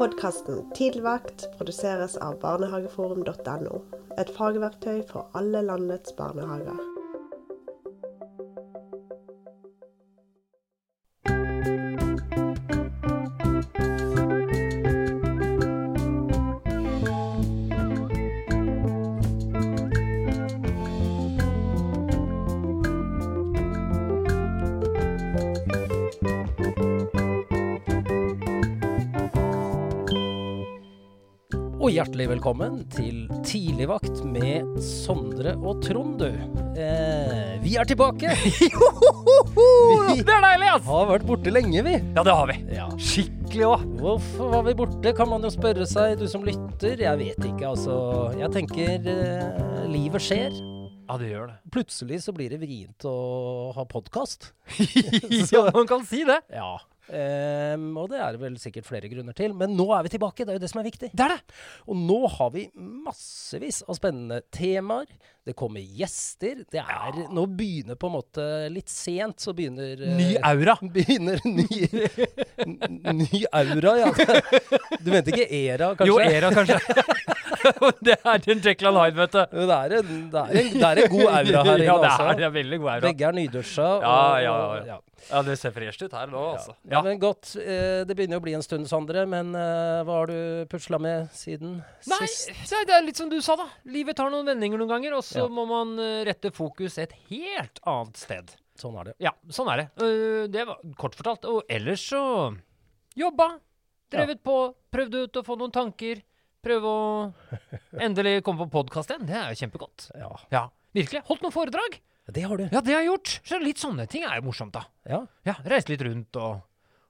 Podkasten Tidligvakt produseres av barnehageforum.no. Et fagverktøy for alle landets barnehager. Og hjertelig velkommen til Tidligvakt med Sondre og Trond, du. Eh, vi er tilbake! Det er deilig, ass! Har vært borte lenge, vi. Ja, det har vi. Ja. Skikkelig òg. Hvorfor var vi borte, kan man jo spørre seg, du som lytter. Jeg vet ikke, altså. Jeg tenker eh, livet skjer. Ja, det gjør det. Plutselig så blir det vrient å ha podkast. ja, man kan si det. Ja. Ehm, og det er det vel sikkert flere grunner til. Men nå er vi tilbake, det er jo det som er viktig. Det er det. Og nå har vi massevis av spennende temaer. Det kommer gjester. Det er Nå begynner på en måte Litt sent så begynner eh, Ny aura. Begynner ny, ny aura, ja. Du mente ikke era, kanskje? Jo, Era, kanskje. det er en Jekyll Hyde, vet du. Det er, en, det, er en, det er en god aura her inne, ja, det altså. er, det er veldig god aura. Begge er nydusja. Ja, og- ja, ja. Ja, det ser fresh ut her nå, altså. Ja. Ja. men godt. Eh, det begynner jo å bli en stund, Sondre. Men eh, hva har du pusla med siden Nei, sist? Nei, det er litt som du sa, da. Livet tar noen vendinger noen ganger, og så Ja. må man eh, rette fokus et helt annet sted. Sånn er det. Ja, sånn er det. Eh, det var kort fortalt. Og ellers så jobba. Drevet på. Prøvd ut å få noen tanker. Prøve å endelig komme på podkast igjen. Det er jo kjempegodt. Ja, Ja, virkelig. Holdt noen foredrag. det har du. Ja, det har jeg gjort. Så litt sånne ting er jo morsomt, da. Ja. Ja, Reise litt rundt og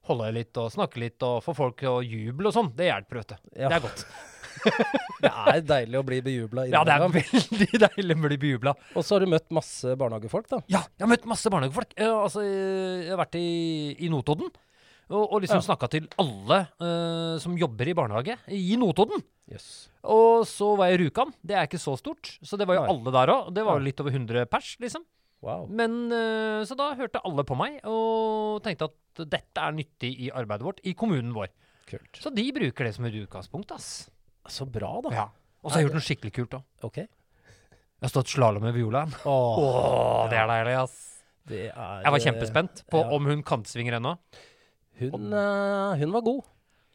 holde litt og snakke litt og få folk til å juble og sånn. Det hjelper, vet du. Ja. Det er godt. Det er deilig å bli bejubla Ja, det er veldig deilig å bli bejubla. Og så har du møtt masse barnehagefolk, da. Ja, jeg har møtt masse barnehagefolk. Jeg, altså, eh, jeg har vært i, i Notodden. Og, og liksom Ja. snakka til alle uh, som jobber i barnehage i Notodden. Yes. Og så var jeg i Rjukan. Det er ikke så stort. Så det var jo Nei. alle der òg. Det var jo litt over 100 pers, liksom. Wow. Men uh, Så da hørte alle på meg og tenkte at dette er nyttig i arbeidet vårt i kommunen vår. Kult. Så de bruker det som et utgangspunkt, ass. Så bra, da. Ja. Og så har jeg gjort noe skikkelig kult òg. OK. Jeg har stått slalåm med violaen. Åh, Å, det er deilig, ass. det er Jeg var eh, kjempespent på ja. om hun kantsvinger ennå. Hun, uh, hun var god.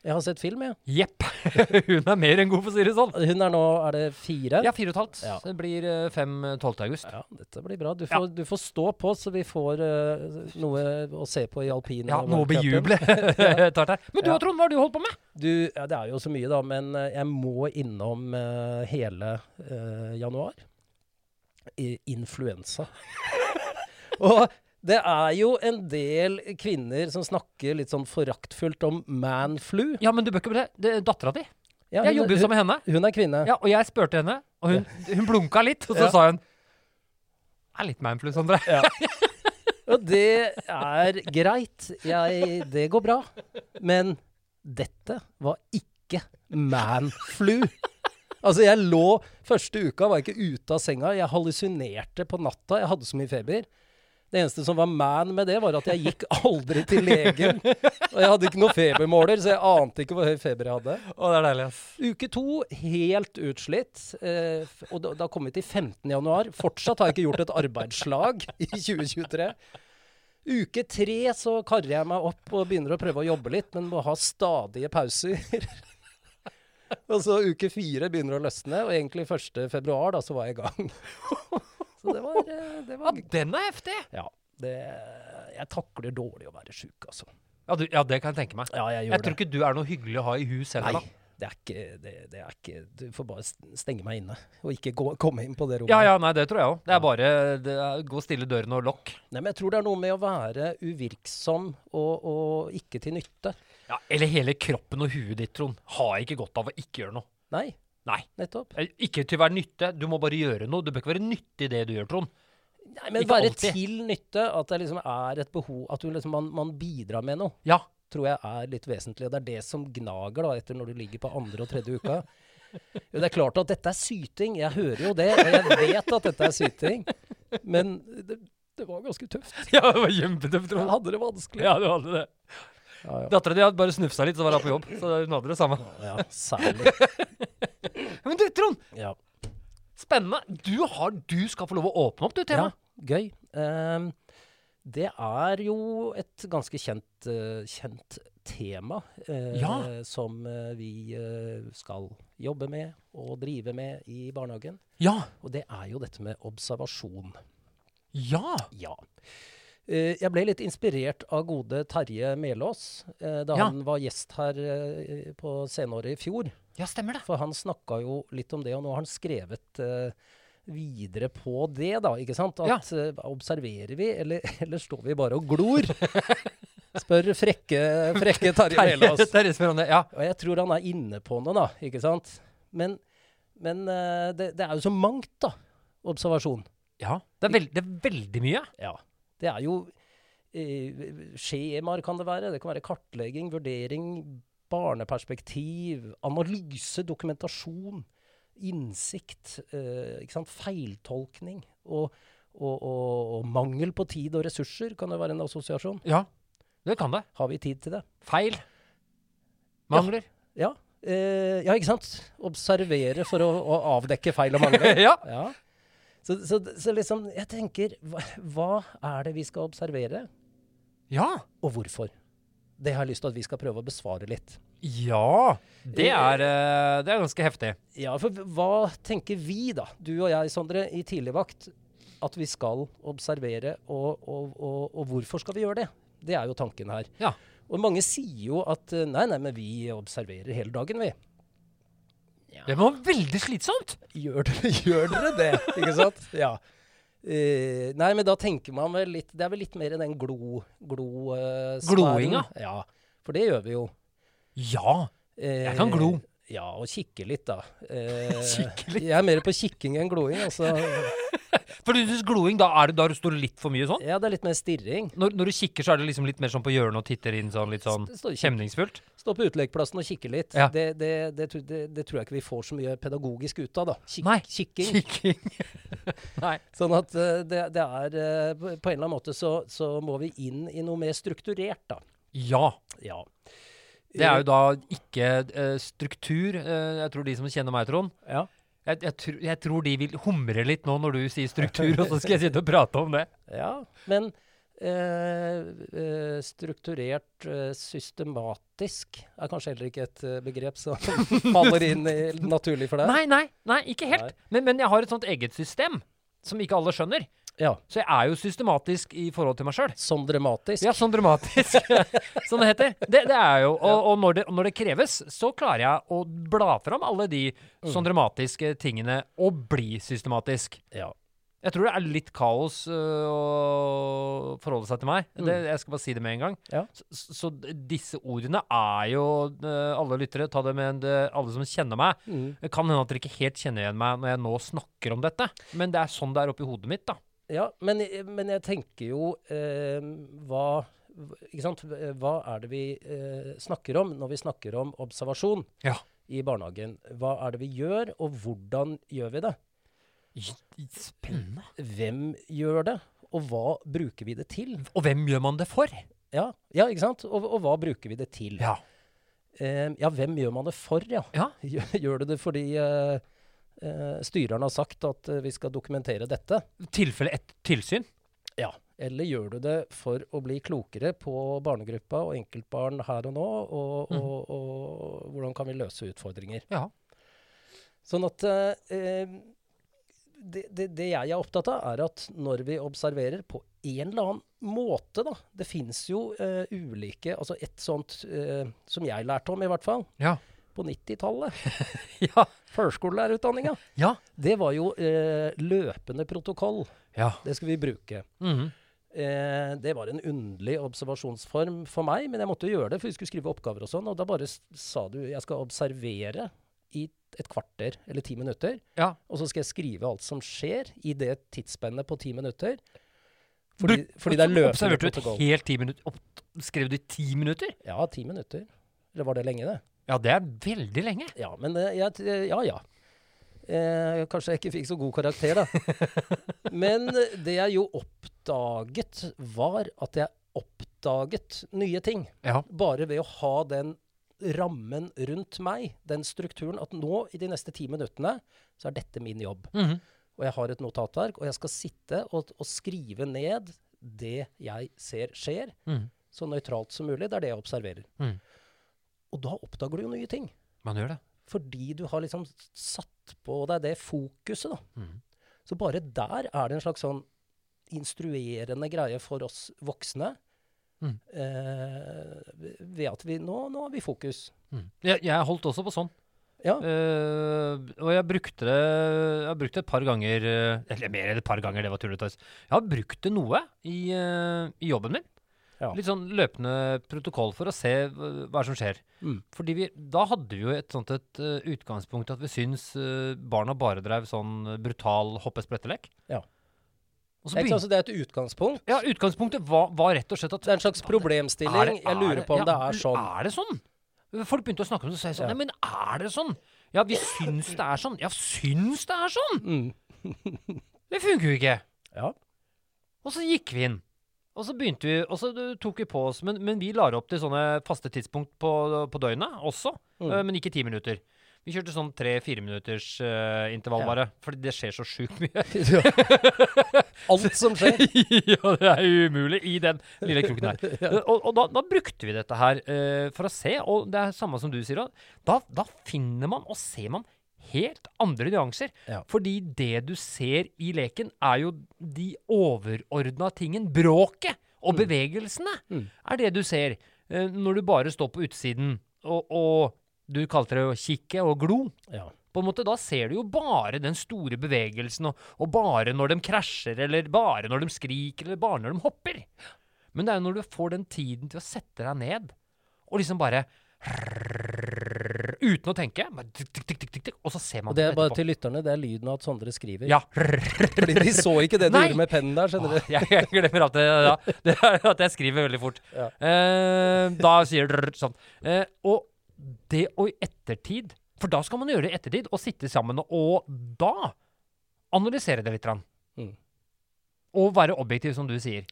Jeg har sett film, jeg. Jepp. hun er mer enn god, for å si det sånn. Hun er nå Er det fire? Ja, fire og et halvt. Ja. Det blir eh, fem eh, 12. august. Ja, dette blir bra. Du får, du får stå på, så vi får uh, noe å se på i alpin. Ja, noe å bejuble. Men du Ja. Trond, hva har du holdt på med? Du, ja, det er jo så mye, da, men eh, jeg må innom uh, hele uh, januar. I, influensa. Og det er jo en del kvinner som snakker litt sånn foraktfullt om manflu. Ja, men du bør ikke det. Det er dattera di. Ja, Jeg hun- jobber jo sammen med henne. Hun, er kvinne. Ja, og jeg spurte henne, og hun, hun blunka litt, og så Ja. sa hun er litt manflu, Sondre. Og det er greit. Jeg, det går bra. Men dette var ikke manflu. Altså, jeg lå Første uka var jeg ikke ute av senga. Jeg hallusinerte på natta. Jeg hadde så mye feber. Det eneste som var man med det, var at jeg gikk aldri til legen. Og jeg hadde ikke noe febermåler, så jeg ante ikke hvor høy feber jeg hadde. Å, det er deilig, ass. Uke to, helt utslitt. Eh, og da, da kom vi til 15. januar. Fortsatt har jeg ikke gjort et arbeidslag i 2023. Uke tre så karrer jeg meg opp og begynner å prøve å jobbe litt, men må ha stadige pauser. og så uke fire begynner å løsne, og egentlig 1. februar da så var jeg i gang. Så det var, det var Ja, den er heftig. Ja. Det, jeg takler dårlig å være sjuk, altså. Ja, du, ja, det kan jeg tenke meg. Ja, jeg gjør Jeg tror ikke du er noe hyggelig å ha i hus heller, Nei, da. det er ikke det, det er ikke Du får bare stenge meg inne, og ikke gå, komme inn på det rommet. Ja, ja, nei, det tror jeg òg. Det er bare det er, gå stille døren og lokk. Nei, men jeg tror det er noe med å være uvirksom og, og ikke til nytte. Ja, eller hele kroppen og huet ditt, Trond, har ikke godt av å ikke gjøre noe. Nei, Nei. nettopp. Eh, Ikke til å være nytte, du må bare gjøre noe. Du bør ikke være nyttig i det du gjør, Trond. Nei, men Ikke være alltid. til nytte, at det liksom er et behov At du liksom, man, man bidrar med noe, Ja. tror jeg er litt vesentlig. Og det er det som gnager da, etter når du ligger på andre og tredje uka. Jo, det er klart at dette er syting. Jeg hører jo det, og jeg vet at dette er syting. Men det, det var ganske tøft. ja, det var kjempetøft, Jeg hadde det vanskelig. Ja, du hadde det. Ja, ja. Dattera di hadde bare snufsa litt, så var hun på jobb. Så hun hadde det samme. ja særlig. Men du, Trond! Ja. Spennende. Du, har, du skal få lov å åpne opp, du, ja, gøy. Um, det er jo et ganske kjent, uh, kjent tema uh, Ja. som uh, vi skal jobbe med og drive med i barnehagen. Ja. Og det er jo dette med observasjon. Ja. Ja. Eh, jeg ble litt inspirert av gode Terje Melås eh, da Ja. han var gjest her eh, på senåret i fjor. Ja, stemmer det. For han snakka jo litt om det, og nå har han skrevet videre på det, da. Ikke sant? At eh, observerer vi, eller, eller står vi bare og glor? Spør frekke, frekke Terje Melås. Terje spør om det. Ja. Og jeg tror han er inne på noe, da. Ikke sant? Men, men det, det er jo så mangt, da. Observasjon. ja. Det, er veld, det er veldig mye. Ja. Det er jo eh, skjemaer, kan det være. Det kan være kartlegging, vurdering, barneperspektiv, analyse, dokumentasjon, innsikt, eh, ikke sant? feiltolkning. Og, og, og, og mangel på tid og ressurser kan jo være en assosiasjon. Ja. Det kan det. Har vi tid til det? Feil. Mangler. Ja. Eh, ja, ikke sant? Observere for å, å avdekke feil og mangler. ja. Ja. Så, så, så liksom, jeg tenker, hva, hva er det vi skal observere, Ja. og hvorfor? Det har jeg lyst til at vi skal prøve å besvare litt. Ja. Det er, eh, det er ganske heftig. Ja, for hva tenker vi da, du og jeg, Sondre, i tidligvakt, at vi skal observere, og, og, og, og hvorfor skal vi gjøre det? Det er jo tanken her. Ja. Og mange sier jo at eh, nei, nei, men vi observerer hele dagen, vi. Det må være veldig slitsomt. Gjør dere, gjør dere det? Ikke sant? Ja. Uh, nei, men da tenker man vel litt Det er vel litt mer den glo... glo uh. Gloinga? Ja. For det gjør vi jo. Ja. Eh, Jeg kan glo. Ja, og kikke litt, da. Eh, Kikke litt? Jeg er mer på kikking enn gloing. Altså. For du synes gloing, da, er det, da står det litt for mye sånn? Ja, det er litt mer stirring. Når, når du kikker, så er det liksom litt mer sånn på hjørnet og titter inn sånn litt sånn står kjemningsfullt? Stå på utlekeplassen og kikke litt. Ja. Det, det, det, tror- det, tror jeg ikke vi får så mye pedagogisk ut av, da. Kik Nei. Kikking. Kikking. Nei. Sånn at eh, det, det er eh, På på en eller annen måte så, så må vi inn i noe mer strukturert, da. Ja. Ja. Det er jo da ikke uh, struktur. Uh, jeg tror de som kjenner meg, Trond Ja. Jeg, jeg, tr jeg tror de vil humre litt nå når du sier struktur, og så skal jeg sitte og prate om det. ja. Men eh, eh, strukturert, eh, systematisk er kanskje heller ikke et eh, begrep som faller inn i, naturlig for deg? Nei, nei, nei, ikke helt. Men, men jeg har et sånt eget system som ikke alle skjønner. Ja. Så jeg er jo systematisk i forhold til meg sjøl. Sånn dramatisk. Ja, sånn dramatisk, som det heter. Det, det er jo, Og, og når, det, når det kreves, så klarer jeg å bla fram alle de sånn dramatiske tingene og bli systematisk. Ja. Jeg tror det er litt kaos øh, å forholde seg til meg. Det, jeg skal bare si det med en gang. Ja. Så, så disse ordene er jo øh, Alle lyttere, ta det med det, alle som kjenner meg. Mm. Kan hende at dere ikke helt kjenner igjen meg når jeg nå snakker om dette. Men det er sånn det er oppi hodet mitt, da. Ja, men, men jeg tenker jo eh, hva? Hva er det vi eh, snakker om når vi snakker om observasjon Ja. i barnehagen? Hva er det vi gjør, og hvordan gjør vi det? Spennende. Hvem gjør det, og hva bruker vi det til? Og hvem gjør man det for? Ja, ja ikke sant? Og, og hva bruker vi det til? Ja. Eh, ja, hvem gjør man det for, ja? Ja. Gjør, gjør du det fordi eh, eh, styreren har sagt at eh, vi skal dokumentere dette? tilfelle et tilsyn? Ja. Eller gjør du det for å bli klokere på barnegruppa og enkeltbarn her og nå, og, Mhm. og, og hvordan kan vi løse utfordringer? Ja. Sånn at eh, det, det, det jeg er opptatt av, er at når vi observerer på en eller annen måte, da Det fins jo eh, ulike Altså et sånt eh, som jeg lærte om, i hvert fall, Ja. På 90-tallet. Ja. Førskolelærerutdanninga. Ja. Det var jo eh, løpende protokoll. ja. Det skulle vi bruke. Mhm. Eh, det var en underlig observasjonsform for meg, men jeg måtte gjøre det, for vi skulle skrive oppgaver og sånn. Og da bare sa du jeg skal observere i et kvarter eller ti minutter. ja. Og så skal jeg skrive alt som skjer i det tidsspennet på ti minutter. Fordi, Du- fordi det er løpende Observerte du et helt ti minutter? Skrev du i ti minutter? Ja, ti minutter. Eller var det lenge, det? Ja, det er veldig lenge. Ja, men eh, jeg, ja, ja. Eh, kanskje jeg ikke fikk så god karakter, da. men eh, det jeg jo oppdaget, var at jeg oppdaget nye ting. Ja. Bare ved å ha den rammen rundt meg, den strukturen, at nå i de neste ti minuttene så er dette min jobb. Mhm. Og jeg har et notatverk, og jeg skal sitte og, og skrive ned det jeg ser skjer, mm. så nøytralt som mulig. Det er det jeg observerer. Mhm. Og da oppdager du jo nye ting. Man gjør det. Fordi du har liksom satt på deg det fokuset, da. Mm. Så bare der er det en slags sånn instruerende greie for oss voksne. Mm. Eh, ved at vi nå, nå har vi fokus. Mm. Jeg, jeg holdt også på sånn. Ja. Uh, og jeg brukte det Jeg har brukt det et par ganger eh, Eller mer enn et par ganger, det var tullete. Jeg har brukt det noe i, uh, i jobben min. Ja. Litt sånn løpende protokoll for å se hva som skjer. Mm. Fordi vi, da hadde vi jo et sånt et uh, utgangspunkt at vi syns uh, barna bare drev sånn eh, brutal hoppe-sprettelek. Ja. Og så Ikke sant? begynte, Så det er et utgangspunkt. ja, utgangspunktet var, var rett og slett at Det er en slags problemstilling. Er det- jeg lurer er på om ja, det er sånn. Er det sånn? Folk begynte å snakke om det, og si sånn Ja. Nei, men er det sånn? Ja, vi syns det er sånn. Ja, syns det er sånn! Mm. Det funker jo ikke. Ja. Og så gikk vi inn. Og så begynte vi, og så tok vi på oss Men, men vi lar opp til sånne faste tidspunkt på, på døgnet også. Mm. uh, men ikke ti minutter. Vi kjørte sånn tre-fire minutters uh, intervall Ja. bare. Fordi det skjer så sjukt mye. Alt som skjer. ja, det er umulig i den lille kroken her. ja. Og, og da, da brukte vi dette her uh, for å se, og det er samme som du sier, da, da finner man og ser man helt andre nyanser. Ja. Fordi det du ser i leken, er jo de overordna tingen. Bråket og bevegelsene Mm. er det du ser. Uh, når du bare står på utsiden og, og du kalte det å kikke og glo. Ja. På en måte, Da ser du jo bare den store bevegelsen, og, og bare når de krasjer, eller bare når de skriker, eller bare når de hopper. Men det er jo når du får den tiden til å sette deg ned, og liksom bare Uten å tenke. Og så ser man Og det er bare til lytterne, det er lyden av at Sondre skriver. Ja. Fordi de så ikke det du Nei! gjorde med pennen der, skjønner du. jeg, jeg glemmer at, det, ja, det at jeg skriver veldig fort. Ja. Eh, da sier du sånn. Eh, og det og i ettertid For da skal man gjøre det i ettertid, og sitte sammen og, da analysere det litt. Mm. Og være objektiv, som du sier.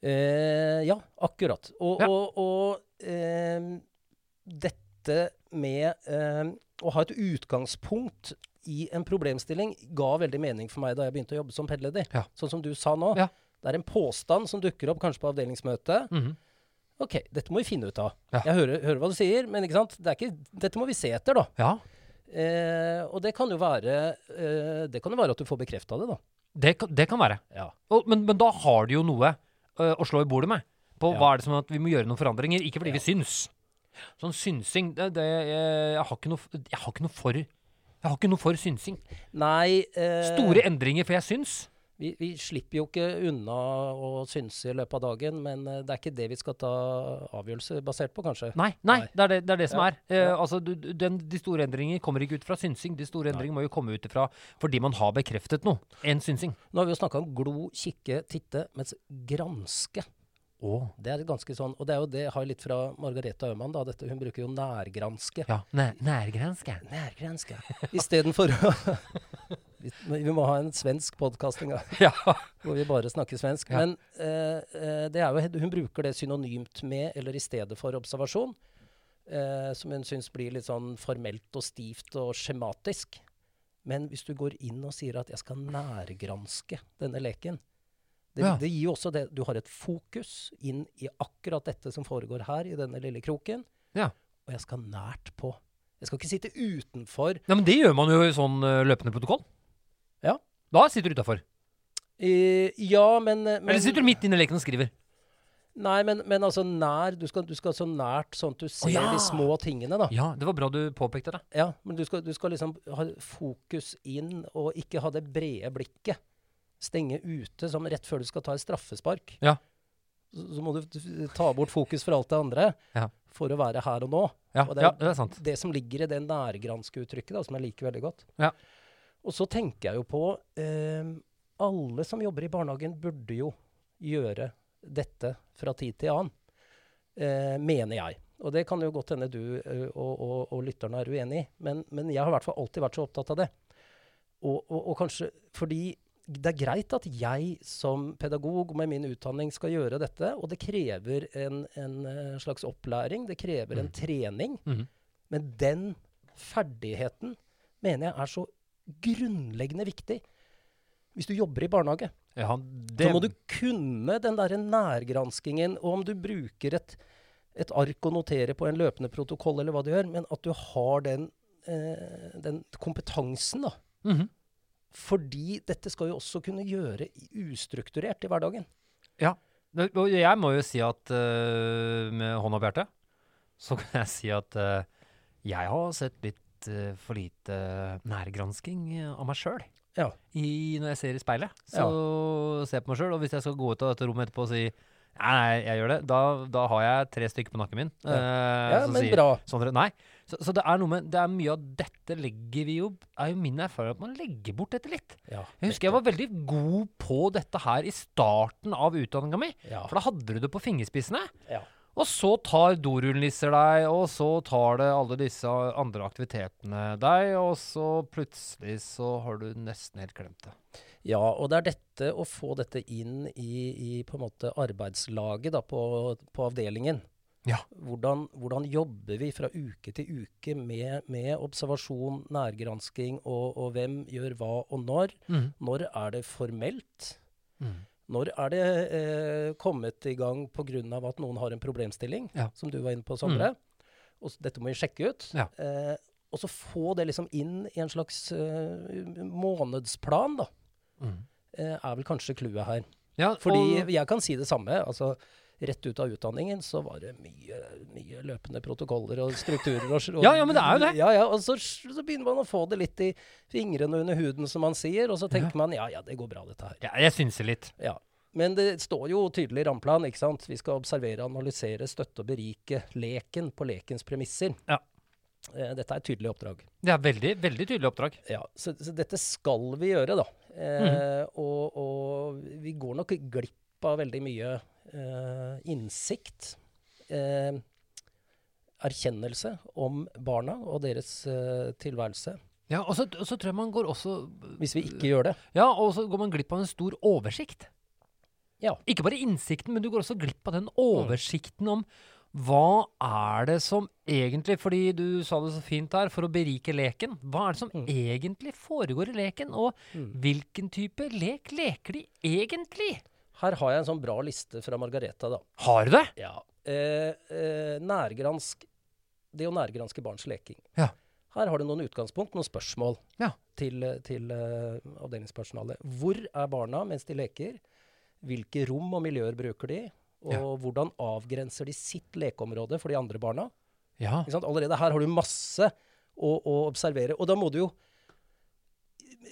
Eh, ja, akkurat. Og, Ja. og, og eh, dette med eh, å ha et utgangspunkt i en problemstilling ga veldig mening for meg da jeg begynte å jobbe som pedleder. Ja. Sånn som du sa nå. Ja. Det er en påstand som dukker opp kanskje på avdelingsmøtet. Mhm. OK, dette må vi finne ut av. Ja. Jeg hører, hører hva du sier, men ikke sant? Det ikke, dette må vi se etter, da. Ja, Eh, og det kan jo være eh, Det kan jo være at du får bekrefta det, da. det kan, det kan være. Ja. Og, men, men da har du jo noe øh, å slå i bordet med. På hva er det som at vi må gjøre noen forandringer, ikke fordi vi syns. Sånn synsing det, det, jeg, har ikke noe, jeg har ikke noe for Jeg har ikke noe for synsing. Nei eh, Store endringer for jeg syns. Vi, vi slipper jo ikke unna å synse i løpet av dagen, men eh, det er ikke det vi skal ta avgjørelse basert på, kanskje. Nei, nei, Nei. Det, er det, det er det som Ja, er. Eh, ja. altså, du, du- den, de store endringer kommer ikke ut fra synsing. De store endringene må jo komme ut fra fordi man har bekreftet noe. En synsing. Nå har vi jo snakka om glo, kikke, titte, mens granske Å. det er ganske sånn, Og det er jo det jeg har litt fra Margareta Øhmann. da, dette, Hun bruker jo nærgranske. Ja. Nær, Nærgranske. Nærgranske. Istedenfor å vi, vi må ha en svensk podkast en gang. Ja. hvor vi bare snakker svensk. Ja. Men eh, eh, det er jo, hun bruker det synonymt med, eller i stedet for observasjon, eh, som hun syns blir litt sånn formelt og stivt og skjematisk. Men hvis du går inn og sier at jeg skal nærgranske denne leken, det, Ja. det gir jo også det Du har et fokus inn i akkurat dette som foregår her, i denne lille kroken. Ja. Og jeg skal nært på. Jeg skal ikke sitte utenfor. Nei, men det gjør man jo i sånn øh, løpende protokoll. Ja. Da sitter du utafor. Uh, ja, men, men Eller sitter du midt inne i leken og skriver. Nei, men, men altså nær du skal, du skal så nært sånn at du ser ja! de små tingene, da. Ja, det var bra du påpekte det. Ja, men du skal, du skal liksom ha fokus inn, og ikke ha det brede blikket. Stenge ute som rett før du skal ta et straffespark. Ja. Så, så må du ta bort fokus fra alt det andre Ja. for å være her og nå. Ja, Og det er- ja, det er sant. Det som ligger i det nærgranske uttrykket, da, som jeg liker veldig godt. Ja. Og så tenker jeg jo på eh, Alle som jobber i barnehagen, burde jo gjøre dette fra tid til annen. Eh, mener jeg. Og det kan jo godt hende du eh, og, og, og lytterne er uenig i, men, men jeg har i hvert fall alltid vært så opptatt av det. Og, og kanskje fordi det er greit at jeg som pedagog med min utdanning skal gjøre dette, og det krever en, en eh, slags opplæring, det krever en trening. Mm. Men den ferdigheten mener jeg er så grunnleggende viktig. Hvis du jobber i barnehage, Ja, det, så må du kunne den derre nærgranskingen, og om du bruker et, et ark å notere på en løpende protokoll, eller hva du gjør, men at du har den, eh, den kompetansen, da. Mhm. Fordi dette skal jo også kunne gjøre ustrukturert i hverdagen. Ja. og Jeg må jo si at uh, med hånda på hjertet, så kan jeg si at uh, jeg har sett litt uh, for lite nærgransking av meg sjøl. Ja. Når jeg ser i speilet. Så ser jeg på meg sjøl, og hvis jeg skal gå ut av dette rommet etterpå og si Nei, jeg gjør det. Da, da har jeg tre stykker på nakken min. Ja. eh, Ja, men sier, bra. Sånn, nei. Så, så det er noe med Det er mye av dette legger vi jo Er jo min erfaring at man legger bort dette litt. Ja, Jeg husker jeg var veldig god på dette her i starten av utdanninga mi. ja, For da hadde du det på fingerspissene. ja. Og så tar dorullnisser deg, og så tar det alle disse andre aktivitetene deg, og så plutselig så har du nesten helt glemt det. ja, og det er dette å få dette inn i, i på en måte arbeidslaget da, på, på avdelingen. Ja. Hvordan, hvordan jobber vi fra uke til uke med, med observasjon, nærgransking, og, og hvem gjør hva og når? Når er det formelt? Når er det eh, kommet i gang pga. at noen har en problemstilling, Ja. som du var inne på, Sondre? Og dette må vi sjekke ut. Ja. Eh, og så få det liksom inn i en slags eh, månedsplan, da. Eh, er vel kanskje clouet her. Ja, Fordi og, jeg kan si det samme. altså Rett ut av utdanningen så var det mye, mye løpende protokoller og strukturer. Og, og, Ja, ja, men det er jo det. Ja, ja, og så, så begynner man å få det litt i fingrene under huden, som man sier. Og så tenker man ja, ja, det går bra, dette her. ja, jeg synser litt. Ja. Men det står jo tydelig i rammeplan. ikke sant? Vi skal observere, analysere, støtte og berike leken på lekens premisser. Ja. Eh, dette er et tydelig oppdrag. Det er veldig, veldig tydelig oppdrag. Ja, så, så dette skal vi gjøre, da. Eh, mm. og, og vi går nok glipp av veldig mye innsikt. Eh, erkjennelse om barna og deres eh, tilværelse. Ja, og så, og så tror jeg man går også Hvis vi ikke gjør det. Ja, og så går man glipp av en stor oversikt. Ja. Ikke bare innsikten, men du går også glipp av den oversikten om hva er det som egentlig Fordi du sa det så fint her, for å berike leken. Hva er det som Mm. egentlig foregår i leken? Og Mm. hvilken type lek leker de egentlig? Her har jeg en sånn bra liste fra Margareta, da. Har du det? Ja. Eh, eh, nærgransk Det å nærgranske barns leking. Ja. Her har du noen utgangspunkt, noen spørsmål Ja. til, til uh, avdelingspersonalet. Hvor er barna mens de leker? Hvilke rom og miljøer bruker de? Og Ja. hvordan avgrenser de sitt lekeområde for de andre barna? Ja. Allerede her har du masse å, å observere. Og da må du jo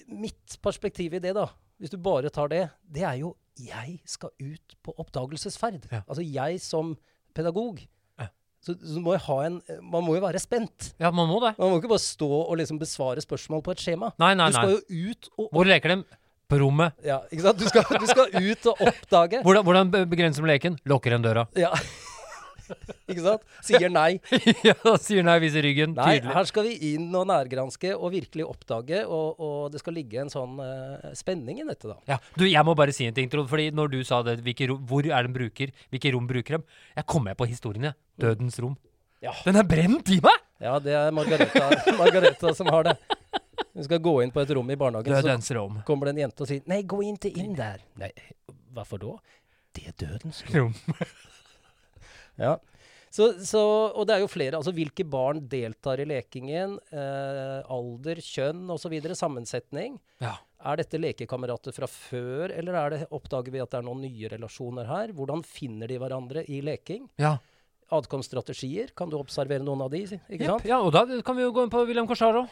Mitt perspektiv i det, da, hvis du bare tar det, det er jo jeg skal ut på oppdagelsesferd. Ja. Altså jeg som pedagog. Ja. Så, så må en Man må jo være spent. ja, man må det. Man må ikke bare stå og liksom besvare spørsmål på et skjema. Nei, nei, Du skal nei. jo ut og Hvor leker de? På rommet. ja, ikke sant? Du skal, du skal ut og oppdage. Hvordan, hvordan begrenser de leken? Lukker igjen døra. Ja. ikke sant? Sier nei. ja, sier nei, viser ryggen. Nei, Tydelig. her skal vi inn og nærgranske og virkelig oppdage, og, og det skal ligge en sånn uh, spenning i dette, da. Ja, du, Jeg må bare si en ting, Trond. fordi når du sa det, rom, hvor er den bruker, hvilke rom bruker dem? Jeg kom med på historien, jeg. Dødens rom. Ja. Den er brent i meg! Ja, det er Margareta, Margareta som har det. Hun skal gå inn på et rom i barnehagen, Dødens så kommer det en jente og sier 'Nei, gå ikke inn der'. Nei, hvorfor da? Det er dødens rom. Ja. Så, så, og det er jo flere. altså Hvilke barn deltar i lekingen? Eh, alder, kjønn osv. Sammensetning. Ja. Er dette lekekamerater fra før, eller er det, oppdager vi at det er noen nye relasjoner her? Hvordan finner de hverandre i leking? Ja. Adkomststrategier, kan du observere noen av de? ikke sant? ja, og da kan vi jo gå inn på William Corsaro.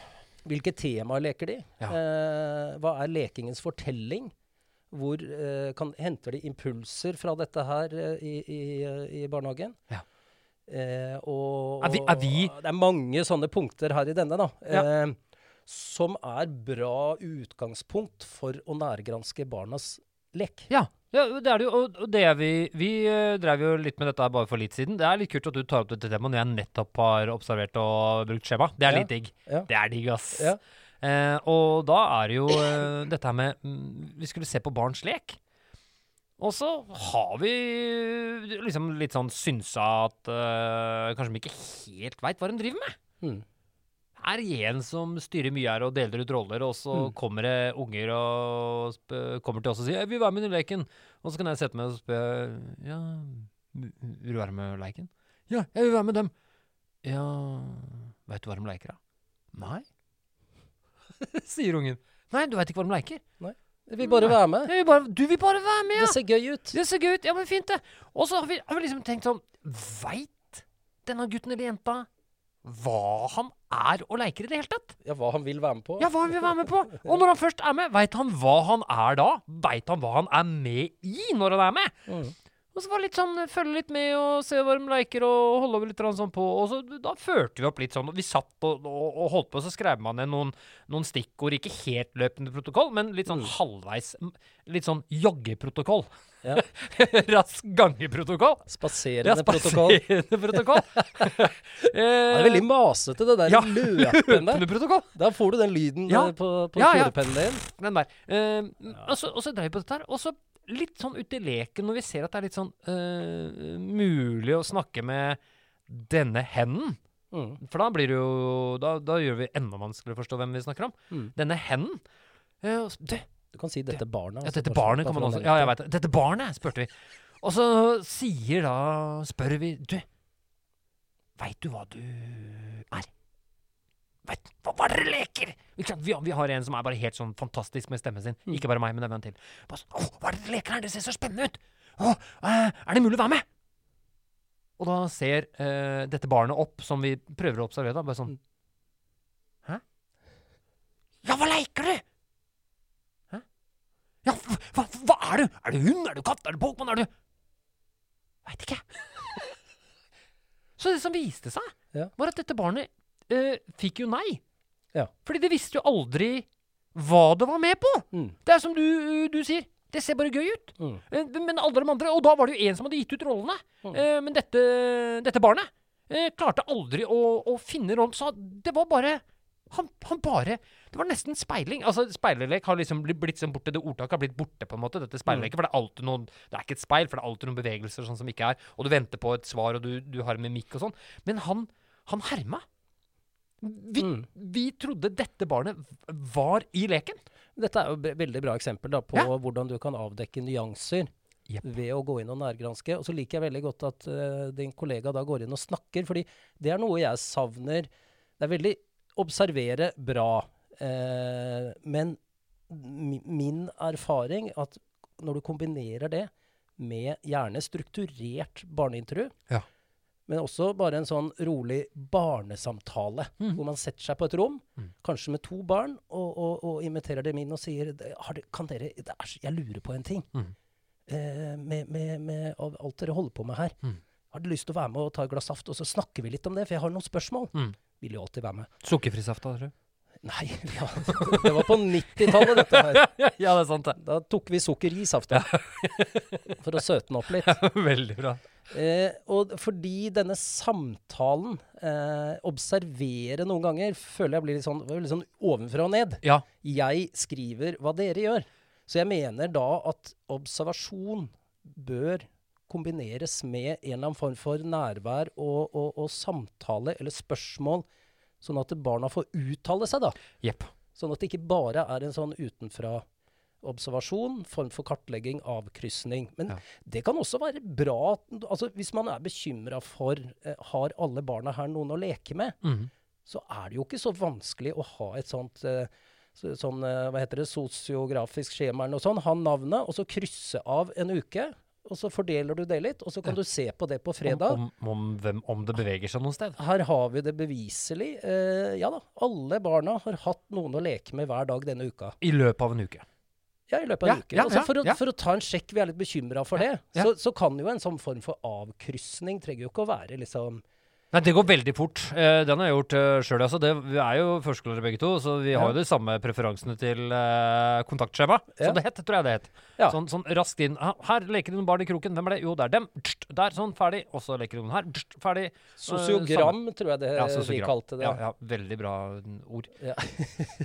Hvilke temaer leker de? Ja. Eh, hva er lekingens fortelling? Hvor eh, kan, henter de impulser fra dette her eh, i, i, eh, i barnehagen? Ja. Eh, og, Er vi- er vi- det er mange sånne punkter her i denne, da. Ja. Eh, som er bra utgangspunkt for å nærgranske barnas lek. Ja, ja det er det jo. Og, det vi Vi uh, drev jo litt med dette her bare for litt siden. Det er litt kult at du tar opp dette temaet når jeg nettopp har observert og brukt skjema. Det er litt digg. Det er digg, ass. Eh, og da er det jo eh, dette her med mm, Vi skulle se på barns lek. Og så har vi liksom litt sånn synsa at eh, kanskje de ikke helt veit hva de driver med. Mm. Er en som styrer mye her og deler ut roller, og så Mm. kommer det unger og kommer til oss og sier 'Jeg vil være med i leken'. Og så kan jeg sette meg og spørre 'Ja, vil du være med i leken?' 'Ja, jeg vil være med dem'. 'Ja, veit du hva de leker, da?' 'Nei', sier ungen. 'Nei, du veit ikke hva de leker'. Nei. Jeg vil bare være med. Vil bare, 'Du vil bare være med, ja'. Det ser gøy ut. Det ser gøy ut. Ja, men fint, det. Og så har vi, har vi liksom tenkt sånn Veit denne gutten eller jenta hva han er og leker i det hele tatt? Ja, hva han vil være med på. Ja, hva han vil være med på. Og når han først er med, veit han hva han er da? Veit han hva han er med i når han er med? Mm. Og så var det litt sånn, følge litt med og se hva de liker, og holde over litt sånn på. Og så da førte vi opp litt sånn. og Vi satt og, og, og holdt på, og så skrev man ned noen, noen stikkord. Ikke helt løpende protokoll, men litt sånn Mm. halvveis. Litt sånn joggeprotokoll. Ja. Rask gangeprotokoll. Ja, Spaserende protokoll. spaserende protokoll. Det er veldig masete, det der Ja. løpen. Løpende protokoll. Da får du den lyden Ja. på, på Ja, ja. din. Den der. Eh, og, så, og så drev vi på dette her. Og så litt sånn ute i leken, når vi ser at det er litt sånn uh, mulig å snakke med denne henden. Mm. For da blir det jo Da, da gjør vi enda vanskeligere å forstå hvem vi snakker om. Mm. Denne henden. Eh, og du, kan si 'dette barnet'. ja, altså, dette barnet kan man også Ja, jeg veit det. Dette barnet, spurte vi. Og så sier da Spør vi Du, veit du hva du er? Vet, hva, var er dere leker? Vi, vi har en som er bare helt sånn fantastisk med stemmen sin. Mm. Ikke bare meg, men det er en til. Bare oh, hva er det dere leker her? Det ser så spennende ut! Oh, uh, er det mulig å være med? Og da ser uh, dette barnet opp, som vi prøver å observere, da, bare sånn Hæ? Ja, hva leker du? Hæ? Ja, hva, hva er du? Er du hund? Er du katt? Er du Pokémon? Er du Veit ikke. Så det som viste seg, Ja. var at dette barnet eh, fikk jo nei. Ja. Fordi det visste jo aldri hva det var med på. Mm. Det er som du, du sier. Det ser bare gøy ut. Mm. Eh, Men alle de andre Og da var det jo en som hadde gitt ut rollene. Mm. Uh, men dette, dette barnet uh, klarte aldri å, å finne rollen. Så det var bare han, han bare Det var nesten speiling. Altså, Speilerlek har liksom blitt, blitt sånn borte. Det ordtaket har blitt borte, på en måte. Dette speilleket. For det er alltid noen Det er ikke et speil, for det er alltid noen bevegelser sånn som ikke er. Og du venter på et svar, og du, du har en mimikk og sånn. Men han, han herma. Vi, Mm. vi trodde dette barnet var i leken. Dette er jo et veldig bra eksempel da, på Ja. hvordan du kan avdekke nyanser yep. ved å gå inn og nærgranske. Og så liker jeg veldig godt at uh, din kollega da går inn og snakker, fordi det er noe jeg savner. Det er veldig observere bra, uh, men min erfaring at når du kombinerer det med gjerne strukturert barneintervju, Ja. Men også bare en sånn rolig barnesamtale, mm. hvor man setter seg på et rom, Mm. kanskje med to barn, og, og, og inviterer dem inn og sier har kan dere, det er, Jeg lurer på en ting. Mm. Eh, med, med, med alt dere holder på med her. Mm. Har du lyst til å være med og ta et glass saft, og så snakker vi litt om det? For jeg har noen spørsmål. Mm. Vil jo alltid være med. Sukkerfri saft, da, tror du? Nei, ja, det var på 90-tallet, dette her. ja, det er sant, det. Da tok vi sukker i safta. For å søte den opp litt. Veldig bra. Eh, og fordi denne samtalen, eh, observere noen ganger, føler jeg blir litt sånn, litt sånn ovenfra og ned. Ja. Jeg skriver hva dere gjør. Så jeg mener da at observasjon bør kombineres med en eller annen form for nærvær og, og, og samtale eller spørsmål, sånn at barna får uttale seg, da. Yep. Sånn at det ikke bare er en sånn utenfra observasjon, form for kartlegging, avkrysning. Men Ja. det kan også være bra altså Hvis man er bekymra for eh, har alle barna her noen å leke med, mm. så er det jo ikke så vanskelig å ha et sånt eh, så, sånn, eh, hva heter det, sosiografisk skjema eller noe sånt. Ha navnet, og så krysse av en uke. Og så fordeler du det litt, og så kan Ja. du se på det på fredag. Om, om, om, hvem, om det beveger seg noe sted. Her har vi det beviselig. Eh, ja da, alle barna har hatt noen å leke med hver dag denne uka. I løpet av en uke. Ja, i løpet av en uke. altså for, å, for å ta en sjekk, vi er litt bekymra for det. Så, så kan jo en sånn form for avkrysning trenger jo ikke å være liksom Nei, det går veldig fort. Eh, den har jeg gjort uh, sjøl, altså. Det, vi er jo førskolelærere begge to, så vi har jo de samme preferansene til eh, kontaktskjema. Som det het, tror jeg det het. Ja. Sånn, sånn raskt inn. «Ah, Her leker det noen barn i kroken. Hvem er det? Jo, det er dem. Tst, Der, sånn, ferdig. Og så leker det noen her. Tst, ferdig. Sosiogram, tror jeg det Ja, vi kalte det. Ja, ja, veldig bra ord. Ja.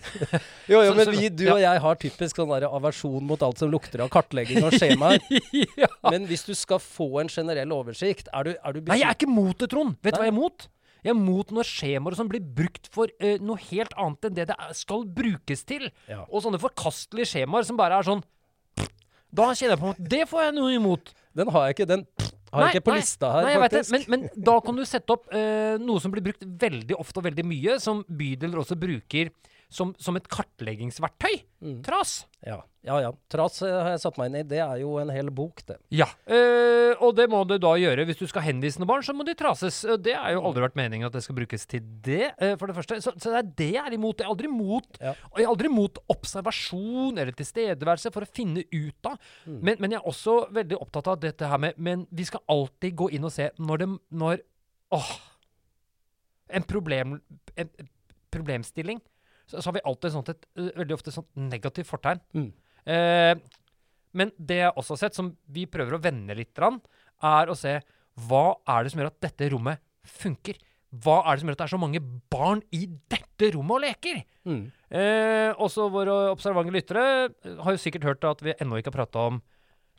jo, jo, men vi, du og jeg har typisk sånn der aversjon mot alt som lukter av kartlegging og skjemaer. Men hvis du skal få en generell oversikt, er du, er du Nei, jeg er ikke mot det, Trond. Vet du hva Nei. Jeg mot? Jeg er mot når skjemaer som blir brukt for uh, noe helt annet enn det det skal brukes til. Ja. Og sånne forkastelige skjemaer som bare er sånn Da kjenner jeg på at det får jeg noe imot. Den har jeg ikke, den har jeg ikke på lista her, nei, faktisk. men, men da kan du sette opp uh, noe som blir brukt veldig ofte og veldig mye, som bydeler også bruker som, som et kartleggingsverktøy. Mm. Tras. Ja, ja. ja. Tras eh, har jeg satt meg inn i. Det er jo en hel bok, det. Ja. Eh, og det må du da gjøre hvis du skal henvise noen barn, så må de trases. Eh, Det har jo aldri vært meningen at det skal brukes til det, eh, for det første. Så, så det er det jeg er imot. Jeg er aldri imot, Ja. og jeg er aldri imot observasjon eller tilstedeværelse for å finne ut av. Men, men jeg er også veldig opptatt av dette her med Men vi skal alltid gå inn og se når det Når Åh. En problem... En problemstilling. Så, så har vi alltid sånt et, veldig ofte sånt negativt fortegn. Mm. Eh, men det jeg også har sett, som vi prøver å vende litt, er å se hva er det som gjør at dette rommet funker. Hva er det som gjør at det er så mange barn i dette rommet og leker? Mm. Eh, også våre observante lyttere har jo sikkert hørt at vi ennå ikke har prata om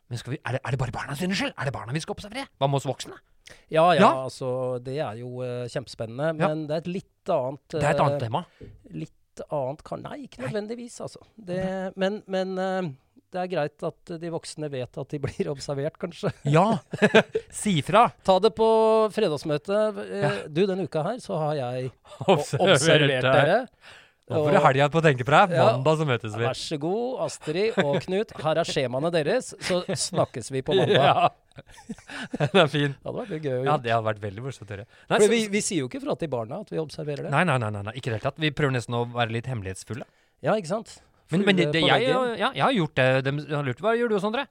men skal vi, er, det, er det bare barna sine skyld? Er det barna vi skal observere? Hva med oss voksne? Ja, ja, Ja. altså det er jo uh, kjempespennende. Ja. Men det er et litt annet Det er et annet tema. Litt annet kan Nei, ikke nødvendigvis, altså. Det, men men eh, det er greit at de voksne vet at de blir observert, kanskje. Ja! si fra! Ta det på fredagsmøtet. Eh, Du, denne uka her så har jeg Observert observert dere. Nå får du helga på å tenke på deg. Mandag så møtes vi. Vær så god, Astrid og Knut. Her er skjemaene deres, så snakkes vi på mandag. Ja. Den er fin. Det hadde vært gøy å Ja, det hadde vært veldig morsomt å gjøre. Nei, så- vi, vi sier jo ikke fra til barna at vi observerer det. nei, nei, nei, nei, nei, ikke i det hele tatt. Vi prøver nesten å være litt hemmelighetsfulle. Ja, ikke sant? Men, men det, det, jeg, ja, jeg har gjort det. De har lurt hva gjør du og Sondre?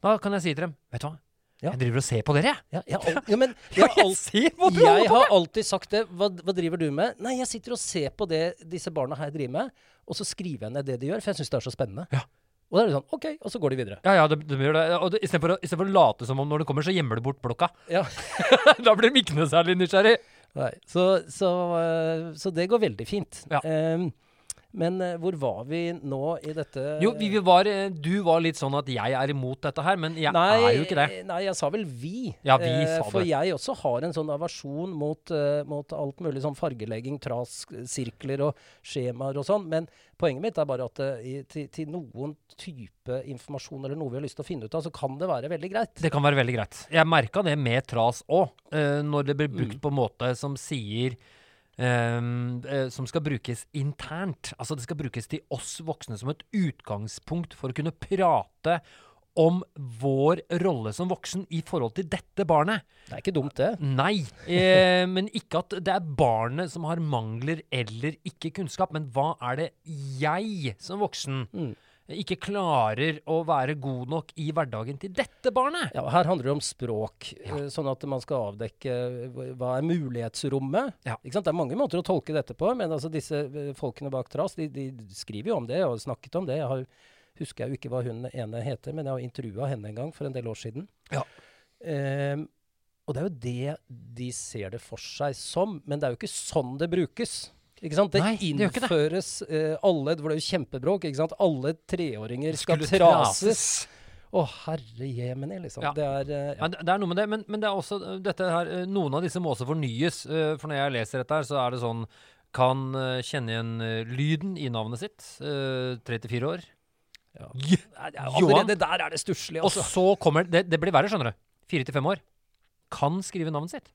Da kan jeg si til dem Vet du hva, Ja. jeg driver og ser på dere, jeg. Ja, jeg, har ja, men jeg, har alt, ser på dere! jeg har alltid sagt det. Hva, hva driver du med? Nei, jeg sitter og ser på det disse barna her driver med, og så skriver jeg ned det de gjør, for jeg syns det er så spennende. Ja. Og da er det sånn OK, og så går de videre. Ja, ja, de, de gjør det. Og Istedenfor å, i for å late som om når det kommer, så gjemmer du bort blokka. Ja. da blir de ikke noe særlig nysgjerrig. Nei, så, så, eh, så det går veldig fint. Ja. Ehm, men eh, hvor var vi nå i dette Jo, vi, vi var, eh, du var litt sånn at jeg er imot dette her, men jeg nei, er jo ikke det. Nei, jeg sa vel vi. Ja, vi Eh, sa For det. jeg også har en sånn aversjon mot, mot alt mulig sånn fargelegging, tras, sirkler og skjemaer og sånn. Men poenget mitt er bare at til, til noen type informasjon eller noe vi har lyst til å finne ut av, så kan det være veldig greit. Det kan være veldig greit. Jeg merka det med tras òg, når det blir brukt Mm. på en måte som sier eh, Som skal brukes internt. Altså det skal brukes til oss voksne som et utgangspunkt for å kunne prate om vår rolle som voksen i forhold til dette barnet. Det er ikke dumt, det. Nei, eh, men ikke at det er barnet som har mangler eller ikke kunnskap. Men hva er det jeg som voksen Mm. Ikke klarer å være god nok i hverdagen til dette barnet? Ja, Her handler det om språk, ja. sånn at man skal avdekke hva- hva er mulighetsrommet. Ja. Ikke sant? Det er mange måter å tolke dette på, men altså disse eh, folkene bak Tras de, de skriver jo om det og har snakket om det. Jeg har, husker jeg jo ikke hva hun ene heter, men jeg har intervjua henne en gang for en del år siden. Ja. Um, og det er jo det de ser det for seg som, men det er jo ikke sånn det brukes. Ikke sant? Det Nei, det det. innføres eh, alle det er jo kjempebråk. ikke sant? Alle treåringer skal Skulle trases. Å, herre jemini, liksom. Ja. Det er uh, Ja, det det er noe med det, men, men det er også uh, dette her uh, Noen av disse må også fornyes. uh, For når jeg leser dette her, så er det sånn Kan uh, kjenne igjen uh, lyden i navnet sitt. Tre til fire år. Ja. Er- Allerede der er det stusslig, Og altså. så kommer det Det blir verre, skjønner du. 4-5 år. Kan skrive navnet sitt.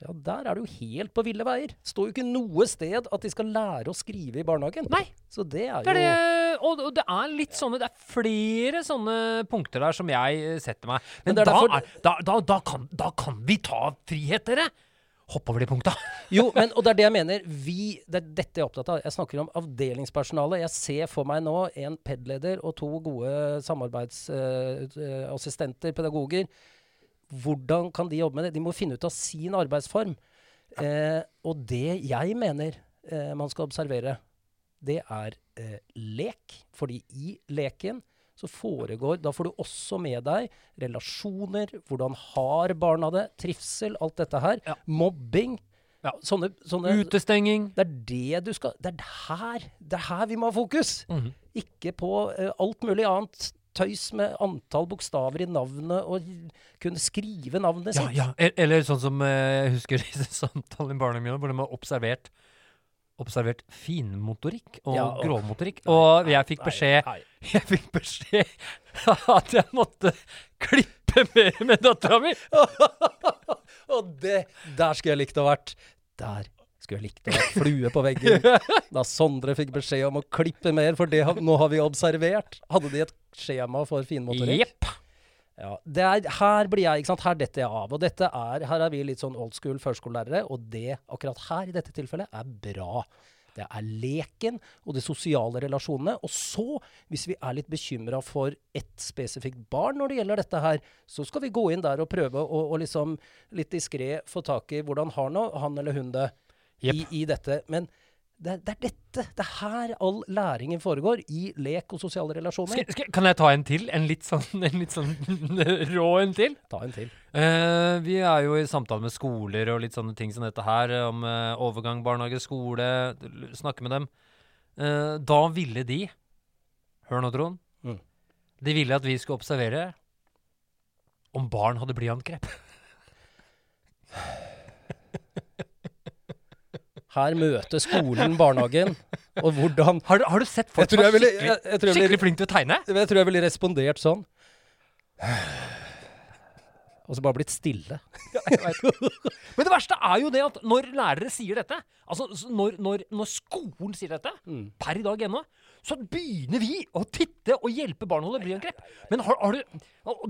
Ja, der er det jo helt på ville veier. Står jo ikke noe sted at de skal lære å skrive i barnehagen. Nei. Så det er Det er jo det, og, og det er litt sånne Det er flere sånne punkter der som jeg uh, setter meg. Men, Men er da, er, da, da, da, kan, da kan vi ta frihet, dere! Hopp over de punkta. Jo, men, og det er det jeg mener. Vi, det er dette jeg er opptatt av. Jeg snakker om avdelingspersonale. Jeg ser for meg nå en PED-leder og to gode samarbeidsassistenter, pedagoger. Hvordan kan de jobbe med det? De må finne ut av sin arbeidsform. Eh, og det jeg mener eh, man skal observere, det er eh, lek. Fordi i leken så foregår Da får du også med deg relasjoner, hvordan har barna det, trivsel, alt dette her. Ja. Mobbing. Ja. Sånne, sånne Utestenging. Det er det du skal Det er her, det er her vi må ha fokus. Mhm. Ikke på uh, alt mulig annet tøys med antall bokstaver i navnet og kunne skrive navnet sitt. ja. ja. Eller sånn som eh, jeg husker disse samtalene i barnehagen hvor de har observert Observert finmotorikk og Ja, og- grovmotorikk. Og jeg fikk beskjed nei. Jeg fikk beskjed at jeg måtte klippe mer med dattera mi! Og det Der skulle jeg likt å vært. Der skulle likt å ha flue på veggen. Da Sondre fikk beskjed om å klippe mer, for det, nå har vi observert. Hadde de et skjema for finmotorikk? Yep. Ja, det er, her blir jeg, ikke sant, her detter jeg av. Og dette er, her er vi litt sånn old school førskolelærere, og det akkurat her i dette tilfellet er bra. Det er leken og de sosiale relasjonene. Og så, hvis vi er litt bekymra for ett spesifikt barn når det gjelder dette her, så skal vi gå inn der og prøve å å liksom litt diskré få tak i hvordan har nå han eller hun det i, i dette. Men det, det er dette, det er her all læringen foregår. I lek og sosiale relasjoner. Skal, skal, kan jeg ta en til? En litt sånn, en litt sånn rå en til? Ta en til. Uh, vi er jo i samtale med skoler og litt sånne ting som dette her, eh, om uh, overgang barnehage, skole, snakke med dem. Uh, da ville de Hør nå, Trond. Mm. De ville at vi skulle observere om barn hadde blyantkrepp. Her møter skolen barnehagen, og hvordan Har du, har du sett folk som er skikkelig, jeg- jeg jeg skikkelig flinke til å tegne? Jeg tror jeg ville respondert sånn. Og så bare blitt stille. Men det verste er jo det at når lærere sier dette, altså når, når, når skolen sier dette, Mm. per i dag ennå, så begynner vi å titte og hjelpe barn å holde blyangrep. Men har, har du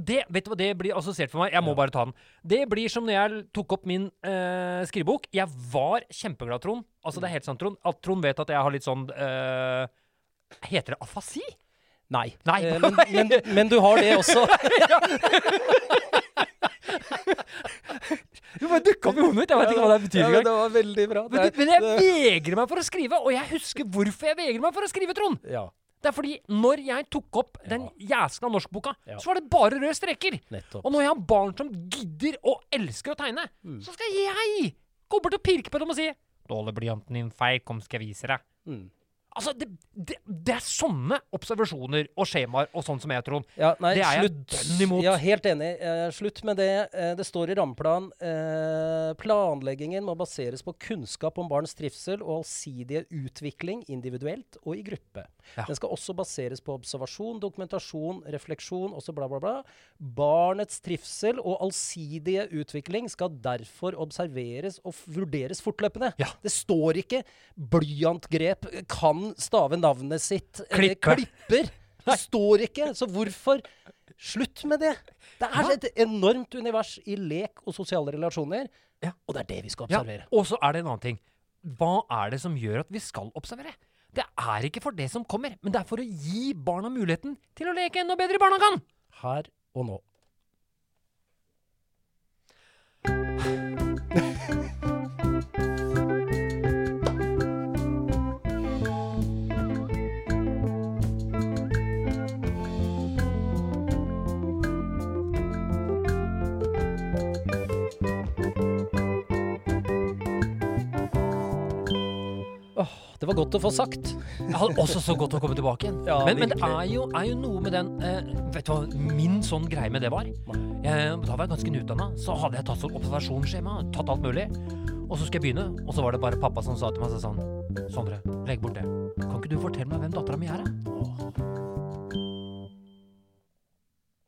det, Vet du hva det blir assosiert for meg? Jeg må bare ta den. Det blir som når jeg tok opp min eh, skrivebok. Jeg var kjempeglad, Trond. Altså Det er helt sant, Trond. At Trond vet at jeg har litt sånn eh, Heter det afasi? Nei. Nei. Eh, men, men, men du har det også. Du bare dukka opp i hodet mitt. Jeg vet ikke hva det betyr Ja, men det var veldig bra. Men, men jeg vegrer meg for å skrive, og jeg husker hvorfor jeg vegrer meg for å skrive, Trond. ja, Det er fordi når jeg tok opp den jæskla norskboka, Ja. så var det bare røde streker. nettopp. Og når jeg har barn som gidder og elsker å tegne, Mm. så skal jeg gå bort og pirke på dem og si 'Dåle blyanten din feil, kom, skal jeg vise deg'. Mm. Altså, det, det, det er sånne observasjoner og skjemaer og sånn som jeg, Trond. Ja, nei, Det er jeg dønn imot. Ja, helt enig. Eh, slutt med det. Eh, det står i rammeplan eh, planleggingen må baseres på kunnskap om barns trivsel og allsidige utvikling individuelt og i gruppe. Ja. Den skal også baseres på observasjon, dokumentasjon, refleksjon osv. Bla, bla, bla. Barnets trivsel og allsidige utvikling skal derfor observeres og vurderes fortløpende. Ja. Det står ikke 'blyantgrep kan stave navnet sitt'. Klippe. klipper. Det står ikke, så hvorfor Slutt med det. Det er Ja. et enormt univers i lek og sosiale relasjoner, Ja. og det er det vi skal Ja, observere. og så er det en annen ting. Hva er det som gjør at vi skal observere? Det er ikke for det som kommer, men det er for å gi barna muligheten til å leke enda bedre i barnehagen. Her og nå. det var godt å få sagt. Jeg hadde også så godt å komme tilbake igjen. Ja, men, men det er jo, er jo noe med den eh, Vet du hva min sånn greie med det var? Jeg, da var jeg ganske nyutdanna. Så hadde jeg tatt sånn observasjonsskjema, tatt alt mulig. Og så skulle jeg begynne, og så var det bare pappa som sa til meg sånn Sondre, legg bort det. Kan ikke du fortelle meg hvem dattera mi er, da?